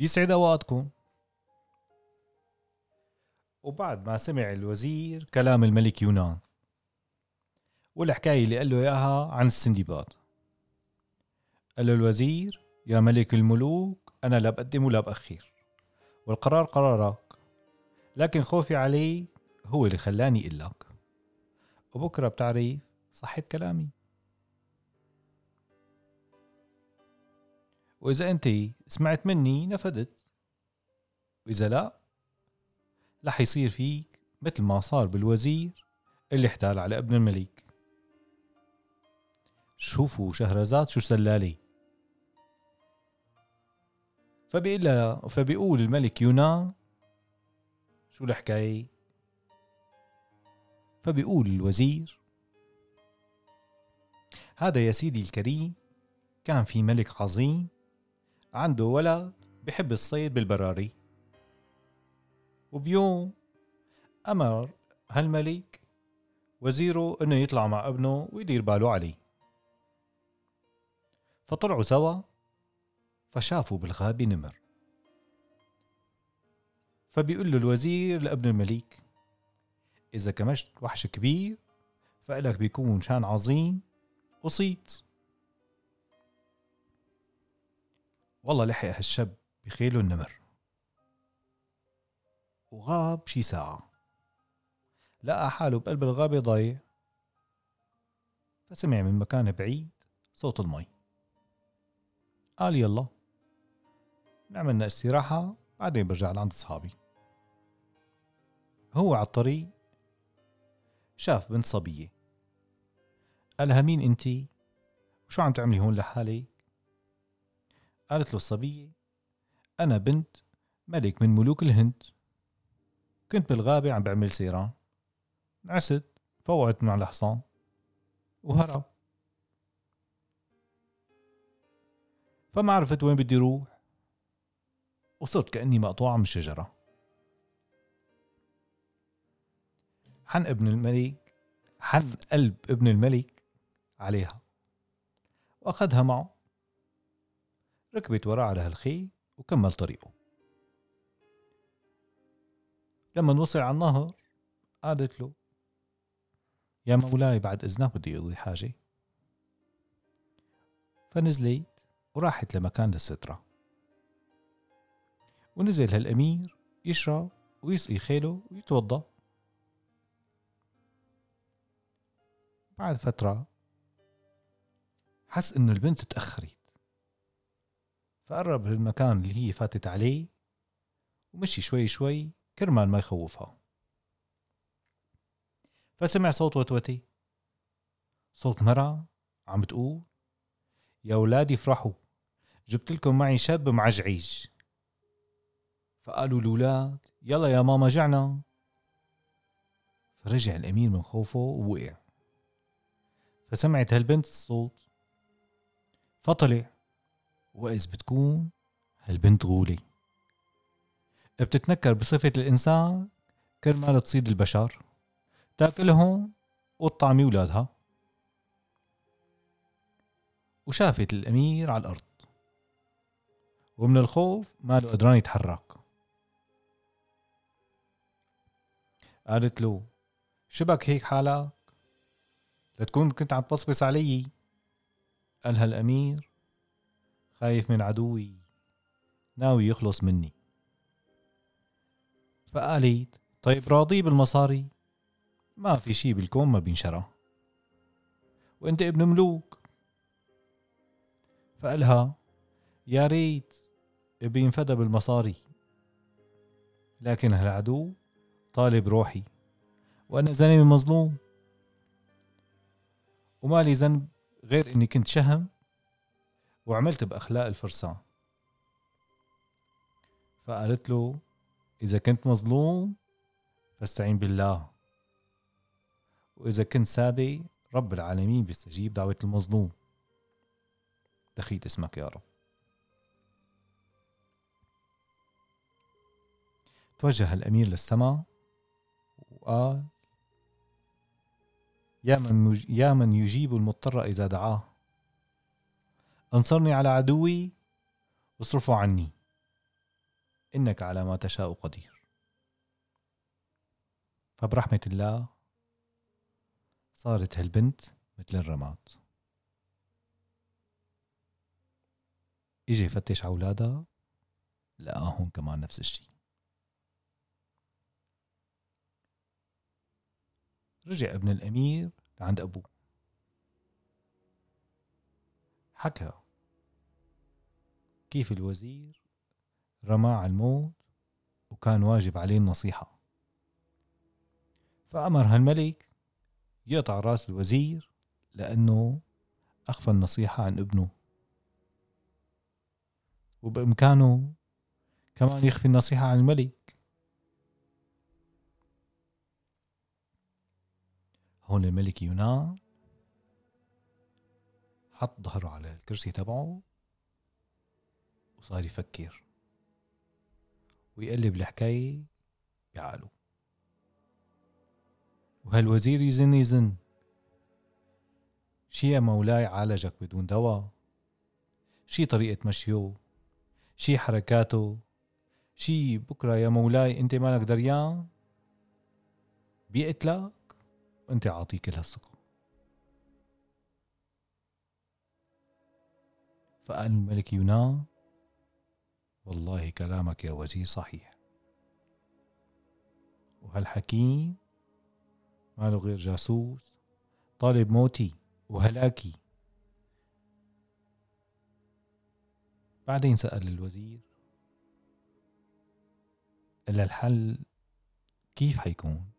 يسعد أوقاتكم. وبعد ما سمع الوزير كلام الملك يونان والحكاية اللي قال له إياها عن السندباد. قال له الوزير يا ملك الملوك أنا لا بقدم ولا بأخر والقرار قرارك لكن خوفي عليه هو اللي خلاني أقول لك. وبكرة بتعرف صحة كلامي. وإذا أنت سمعت مني نفدت. وإذا لا رح يصير فيك مثل ما صار بالوزير اللي احتال على ابن الملك. شوفوا شهرزاد شو سلالي فبيقول فبيقول الملك يونان شو الحكاية؟ فبيقول الوزير هذا يا سيدي الكريم كان في ملك عظيم عنده ولد بحب الصيد بالبراري. وبيوم أمر هالملك وزيره إنه يطلع مع ابنه ويدير باله عليه. فطلعوا سوا فشافوا بالغابة نمر. فبيقول له الوزير لابن الملك إذا كمشت وحش كبير فإلك بيكون شان عظيم وصيت والله لحق هالشاب بخيله النمر. وغاب شي ساعة. لقى حاله بقلب الغابة ضايع. فسمع من مكان بعيد صوت المي. قال يلا. نعملنا استراحة بعدين برجع لعند أصحابي. هو على الطريق شاف بنت صبية. قالها مين انتي وشو عم تعملي هون لحالك؟ قالت له الصبية أنا بنت ملك من ملوك الهند. كنت بالغابة عم بعمل سيران نعست فوقت على الحصان. وهرب. فما عرفت وين بدي روح. وصرت كأني مقطوعة من الشجرة حن ابن الملك حن قلب ابن الملك عليها. وأخذها معه. ركبت وراه على هالخي وكمل طريقه. لما وصل على النهر قالت له يا مولاي بعد إذنك بدي أقضي حاجة. فنزلت وراحت لمكان السترة. ونزل هالأمير يشرب ويسقي خيله ويتوضأ. بعد فترة حس إنه البنت تأخرت. فقرب للمكان اللي هي فاتت عليه ومشي شوي شوي كرمال ما يخوفها. فسمع صوت وتوتي. صوت مرة عم بتقول يا ولادي افرحوا جبت لكم معي شاب معجعيج فقالوا الولاد يلا يا ماما جعنا. فرجع الأمير من خوفه ووقع. فسمعت هالبنت الصوت. فطلع. وإذ بتكون هالبنت غولي. بتتنكر بصفة الإنسان كرمال تصيد البشر تأكلهم وتطعمي ولادها وشافت الأمير على الأرض. ومن الخوف ما له قدران يتحرك. قالت له شبك هيك حالك؟ لتكون كنت عم تبصبص علي. قالها الأمير خايف من عدوي. ناوي يخلص مني. فقالت طيب راضي بالمصاري. ما في شي بالكون ما بينشرى. وانت ابن ملوك. فقالها يا ريت بينفدى بالمصاري. لكن هالعدو طالب روحي. وأنا زلمه مظلوم. ومالي ذنب غير إني كنت شهم. وعملت بأخلاق الفرسان. فقالت له إذا كنت مظلوم فاستعين بالله. وإذا كنت سادة رب العالمين بيستجيب دعوة المظلوم. دخيت اسمك يا رب. توجه الأمير للسماء وقال يا من يا من يجيب المضطر إذا دعاه. انصرني على عدوي واصرفه عني. إنك على ما تشاء قدير. فبرحمة الله صارت هالبنت مثل الرماد. اجى يفتش على أولادها لقاهم كمان نفس الشيء رجع ابن الأمير لعند أبوه. حكى. كيف الوزير رمى على الموت وكان واجب عليه النصيحة. فأمر هالملك يقطع رأس الوزير لأنه أخفى النصيحة عن ابنه. وبإمكانه كمان يخفي النصيحة عن الملك. هون الملك يونان حط ظهره على الكرسي تبعه وصار يفكر ويقلب الحكاية بعقله. وهالوزير يزن يزن. شي يا مولاي عالجك بدون دواء. شي طريقة مشيه. شي حركاته. شي بكرة يا مولاي أنت مالك دريان؟ بيقتلك وأنت عاطيه كل هالثقة فقال الملك يونان والله كلامك يا وزير صحيح. وهالحكيم ما له غير جاسوس. طالب موتي وهلاكي. بعدين سأل الوزير. إلا الحل كيف حيكون؟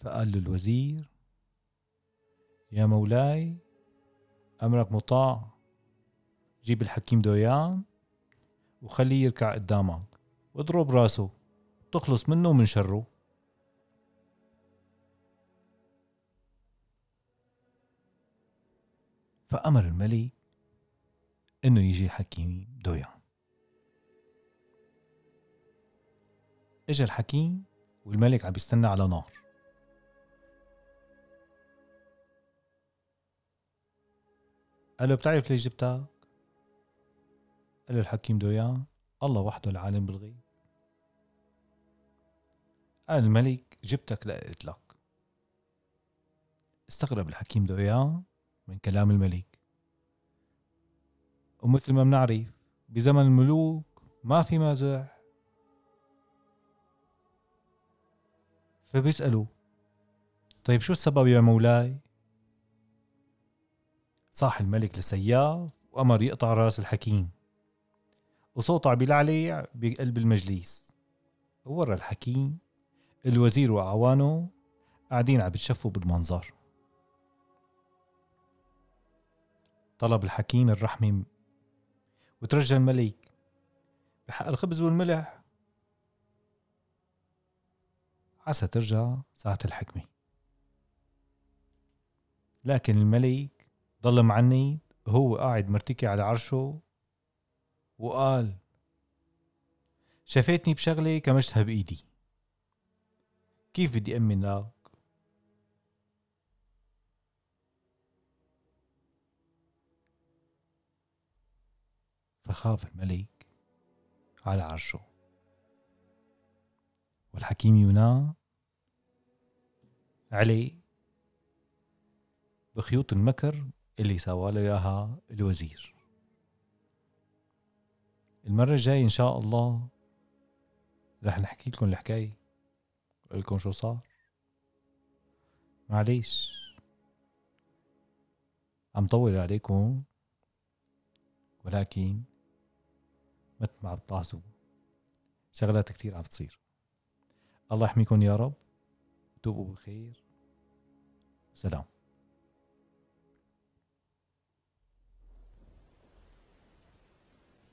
فقال له الوزير يا مولاي أمرك مطاع جيب الحكيم دويان وخليه يركع قدامك. واضرب راسه تخلص منه ومن شره. فأمر الملك إنه يجي الحكيم دويان. إجا الحكيم والملك عم بيستنى على نار. قال له بتعرف ليش جبتك؟ قال له الحكيم دويان الله وحده العالم بالغيب. قال الملك جبتك لقيت استغرب الحكيم دويان من كلام الملك. ومثل ما بنعرف بزمن الملوك ما في مازح فبيسألوا طيب شو السبب يا مولاي؟ صاح الملك لسياف وأمر يقطع رأس الحكيم. وصوته عم بيلعلع بقلب المجلس. وورى الحكيم الوزير وأعوانه قاعدين عم بتشفوا بالمنظر. طلب الحكيم الرحمة وترجى الملك بحق الخبز والملح. عسى ترجع ساعة الحكمة. لكن الملك ضل معني وهو قاعد مرتكي على عرشه وقال شافتني بشغلة كمشتها بإيدي. كيف بدي أمن لك فخاف الملك على عرشه. والحكيم يونا علي بخيوط المكر اللي سوى له إياها الوزير. المرة الجاية إن شاء الله رح نحكي لكم الحكاية. لكم شو صار. معليش. عم طول عليكم ولكن مثل ما عم تلاحظوا شغلات كثير عم تصير الله يحميكم يا رب. توبوا بخير. سلام.